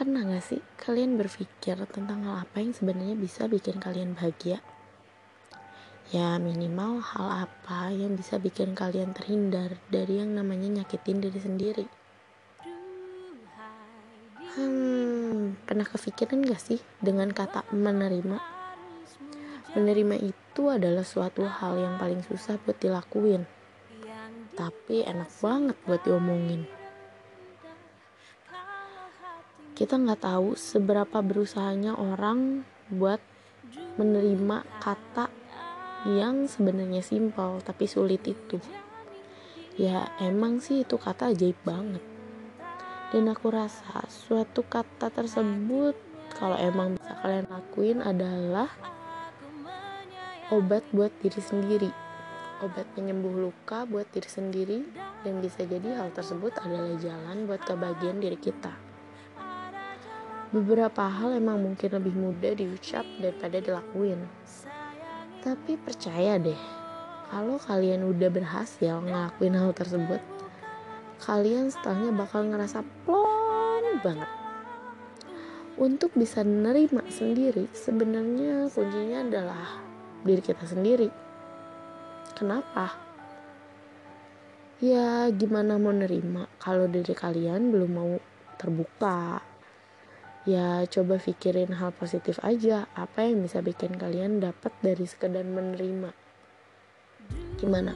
Pernah gak sih kalian berpikir tentang hal apa yang sebenarnya bisa bikin kalian bahagia? Ya minimal hal apa yang bisa bikin kalian terhindar dari yang namanya nyakitin diri sendiri. Hmm, pernah kepikiran gak sih dengan kata menerima? Menerima itu adalah suatu hal yang paling susah buat dilakuin. Tapi enak banget buat diomongin. Kita nggak tahu seberapa berusahanya orang buat menerima kata yang sebenarnya simpel tapi sulit itu. Ya emang sih itu kata ajaib banget. Dan aku rasa suatu kata tersebut kalau emang bisa kalian lakuin adalah obat buat diri sendiri obat penyembuh luka buat diri sendiri dan bisa jadi hal tersebut adalah jalan buat kebahagiaan diri kita beberapa hal emang mungkin lebih mudah diucap daripada dilakuin tapi percaya deh kalau kalian udah berhasil ngelakuin hal tersebut kalian setelahnya bakal ngerasa plong banget untuk bisa nerima sendiri sebenarnya kuncinya adalah diri kita sendiri. Kenapa? Ya gimana mau nerima kalau diri kalian belum mau terbuka. Ya coba pikirin hal positif aja apa yang bisa bikin kalian dapat dari sekedar menerima. Gimana?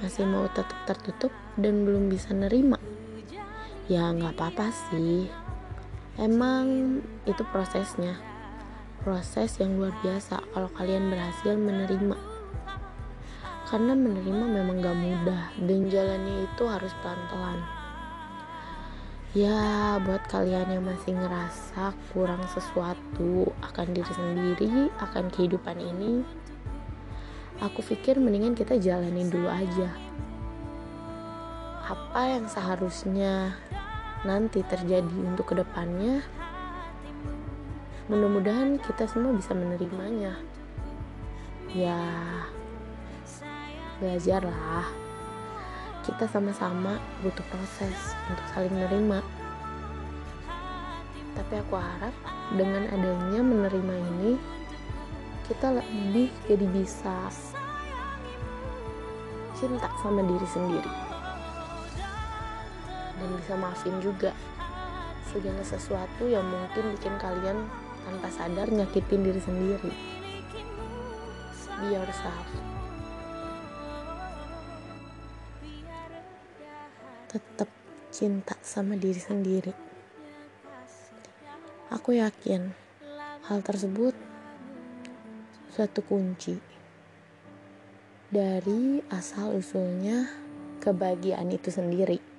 Masih mau tetap tertutup dan belum bisa nerima? Ya nggak apa-apa sih. Emang itu prosesnya proses yang luar biasa kalau kalian berhasil menerima karena menerima memang gak mudah dan jalannya itu harus pelan-pelan ya buat kalian yang masih ngerasa kurang sesuatu akan diri sendiri akan kehidupan ini aku pikir mendingan kita jalanin dulu aja. Apa yang seharusnya nanti terjadi untuk ke depannya mudah-mudahan kita semua bisa menerimanya. Ya belajarlah kita sama-sama butuh proses untuk saling menerima. Tapi aku harap dengan adanya menerima ini kita lebih jadi bisa cinta sama diri sendiri. Dan bisa maafin juga segala sesuatu yang mungkin bikin kalian tanpa sadar nyakitin diri sendiri. Be yourself tetap cinta sama diri sendiri. Aku yakin hal tersebut suatu kunci dari asal usulnya kebahagiaan itu sendiri